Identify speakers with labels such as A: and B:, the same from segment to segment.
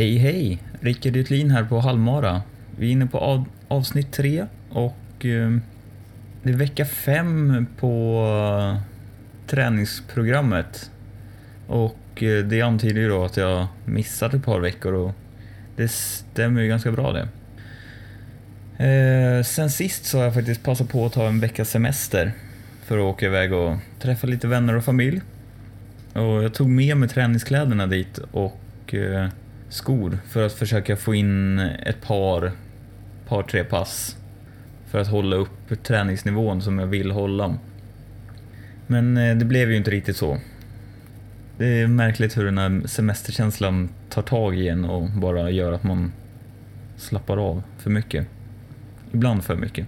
A: Hej hej! Rickard Utlin här på Halmara. Vi är inne på av, avsnitt tre och eh, det är vecka fem på eh, träningsprogrammet. Och eh, det antyder ju då att jag missat ett par veckor och det stämmer ju ganska bra det. Eh, sen sist så har jag faktiskt passat på att ta en veckas semester för att åka iväg och träffa lite vänner och familj. Och jag tog med mig träningskläderna dit och eh, skor för att försöka få in ett par, par tre pass för att hålla upp träningsnivån som jag vill hålla. Men eh, det blev ju inte riktigt så. Det är märkligt hur den här semesterkänslan tar tag i en och bara gör att man slappar av för mycket. Ibland för mycket.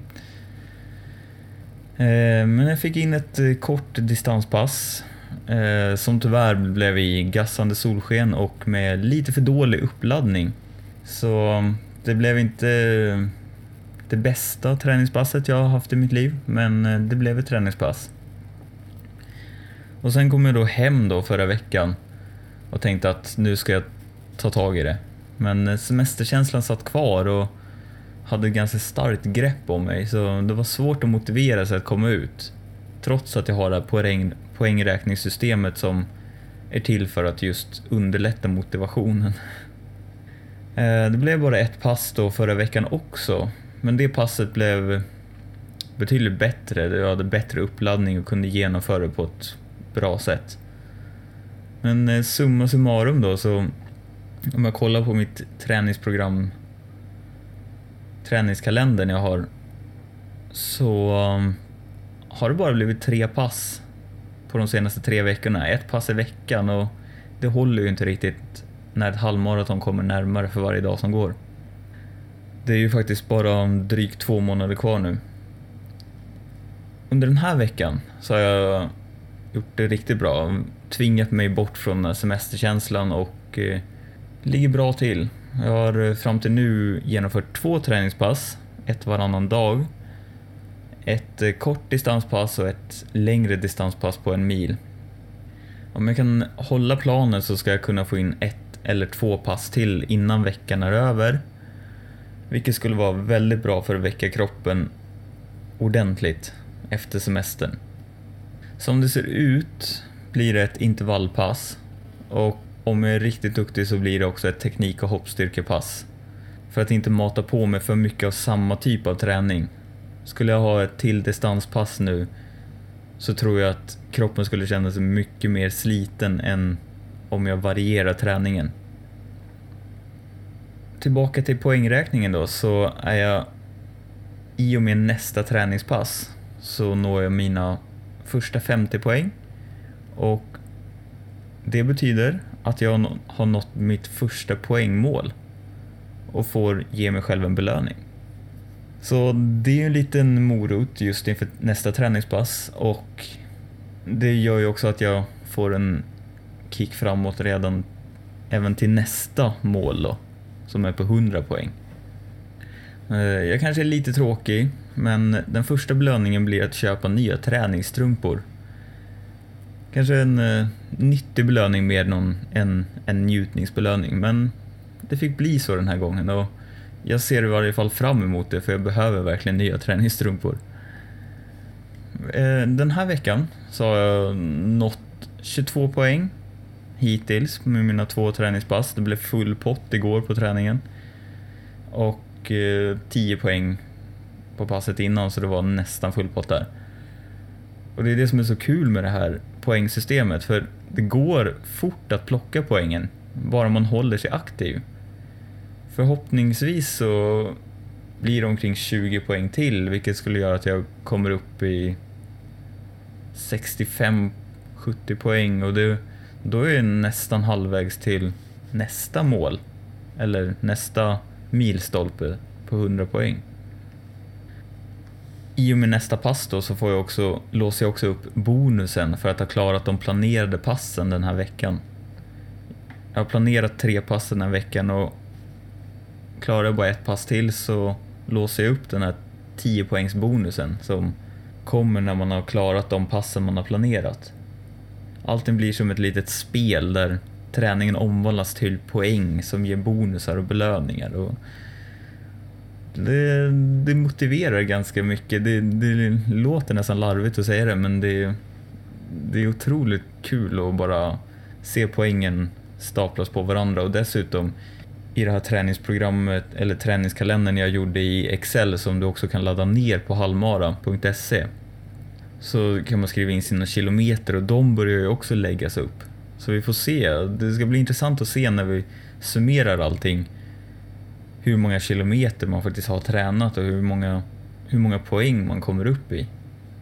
A: Eh, men jag fick in ett eh, kort distanspass Eh, som tyvärr blev i gassande solsken och med lite för dålig uppladdning. Så mm, det blev inte eh, det bästa träningspasset jag har haft i mitt liv, men eh, det blev ett träningspass. Och sen kom jag då hem då förra veckan och tänkte att nu ska jag ta tag i det. Men semesterkänslan satt kvar och hade ett ganska starkt grepp om mig så det var svårt att motivera sig att komma ut. Trots att jag har det här poäng, poängräkningssystemet som är till för att just underlätta motivationen. Eh, det blev bara ett pass då förra veckan också, men det passet blev betydligt bättre. Jag hade bättre uppladdning och kunde genomföra det på ett bra sätt. Men eh, summa summarum då så om jag kollar på mitt träningsprogram träningskalendern jag har så har det bara blivit tre pass på de senaste tre veckorna. Ett pass i veckan och det håller ju inte riktigt när ett halvmaraton kommer närmare för varje dag som går. Det är ju faktiskt bara drygt två månader kvar nu. Under den här veckan så har jag gjort det riktigt bra. Tvingat mig bort från semesterkänslan och eh, ligger bra till. Jag har eh, fram till nu genomfört två träningspass, ett varannan dag. Ett eh, kort distanspass och ett längre distanspass på en mil. Om jag kan hålla planen så ska jag kunna få in ett eller två pass till innan veckan är över. Vilket skulle vara väldigt bra för att väcka kroppen ordentligt efter semestern. Som det ser ut blir det ett intervallpass och om jag är riktigt duktig så blir det också ett teknik och hoppstyrkepass. För att inte mata på mig för mycket av samma typ av träning. Skulle jag ha ett till distanspass nu så tror jag att kroppen skulle känna sig mycket mer sliten än om jag varierar träningen. Tillbaka till poängräkningen då så är jag i och med nästa träningspass så når jag mina första 50 poäng och det betyder att jag har nått mitt första poängmål och får ge mig själv en belöning. Så det är ju en liten morot just inför nästa träningspass och det gör ju också att jag får en kick framåt redan även till nästa mål då, som är på 100 poäng. Eh, jag kanske är lite tråkig, men den första belöningen blir att köpa nya träningsstrumpor Kanske en uh, nyttig belöning mer än en, en njutningsbelöning, men det fick bli så den här gången och jag ser i varje fall fram emot det för jag behöver verkligen nya träningsstrumpor. Eh, den här veckan så har jag nått 22 poäng hittills med mina två träningspass. Det blev full pott igår på träningen. Och eh, 10 poäng på passet innan så det var nästan full pott där. Och det är det som är så kul med det här poängsystemet för det går fort att plocka poängen bara man håller sig aktiv. Förhoppningsvis så blir det omkring 20 poäng till vilket skulle göra att jag kommer upp i 65-70 poäng och det, då är jag nästan halvvägs till nästa mål eller nästa milstolpe på 100 poäng i och med nästa pass då så får jag också, låser jag också upp bonusen för att ha klarat de planerade passen den här veckan. Jag har planerat tre pass den här veckan och klarar jag bara ett pass till så låser jag upp den här 10 poängs bonusen som kommer när man har klarat de passen man har planerat. Allting blir som ett litet spel där träningen omvandlas till poäng som ger bonusar och belöningar. Och det, det motiverar ganska mycket. Det, det låter nästan larvigt att säga det men det, det är otroligt kul att bara se poängen staplas på varandra och dessutom i det här träningsprogrammet eller träningskalendern jag gjorde i Excel som du också kan ladda ner på halmara.se så kan man skriva in sina kilometer och de börjar ju också läggas upp. Så vi får se. Det ska bli intressant att se när vi summerar allting hur många kilometer man faktiskt har tränat och hur många, hur många poäng man kommer upp i.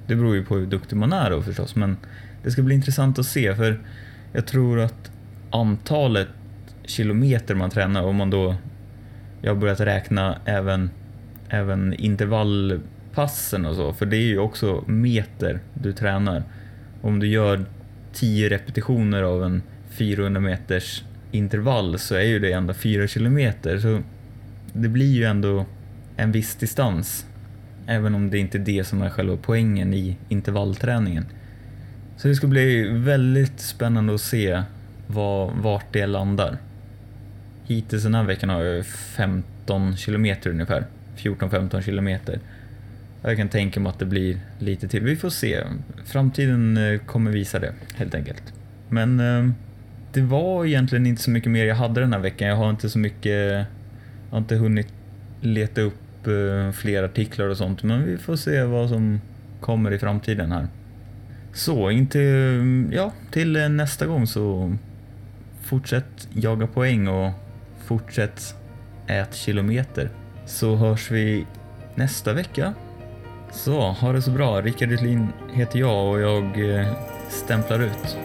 A: Det beror ju på hur duktig man är då förstås, men det ska bli intressant att se för jag tror att antalet kilometer man tränar, om man då, jag har börjat räkna även, även intervallpassen och så, för det är ju också meter du tränar. Om du gör 10 repetitioner av en 400 meters intervall så är ju det ändå 4 kilometer. Så det blir ju ändå en viss distans. Även om det inte är det som är själva poängen i intervallträningen. Så det ska bli väldigt spännande att se var, vart det landar. Hittills den här veckan har jag 15 kilometer ungefär. 14-15 kilometer. Jag kan tänka mig att det blir lite till. Vi får se. Framtiden eh, kommer visa det helt enkelt. Men eh, det var egentligen inte så mycket mer jag hade den här veckan. Jag har inte så mycket, jag har inte hunnit leta upp eh, fler artiklar och sånt. Men vi får se vad som kommer i framtiden här. Så, inte, ja, till nästa gång så fortsätt jaga poäng och fortsätt ät kilometer. Så hörs vi nästa vecka. Så, ha det så bra. Rickard Utlin heter jag och jag eh, stämplar ut.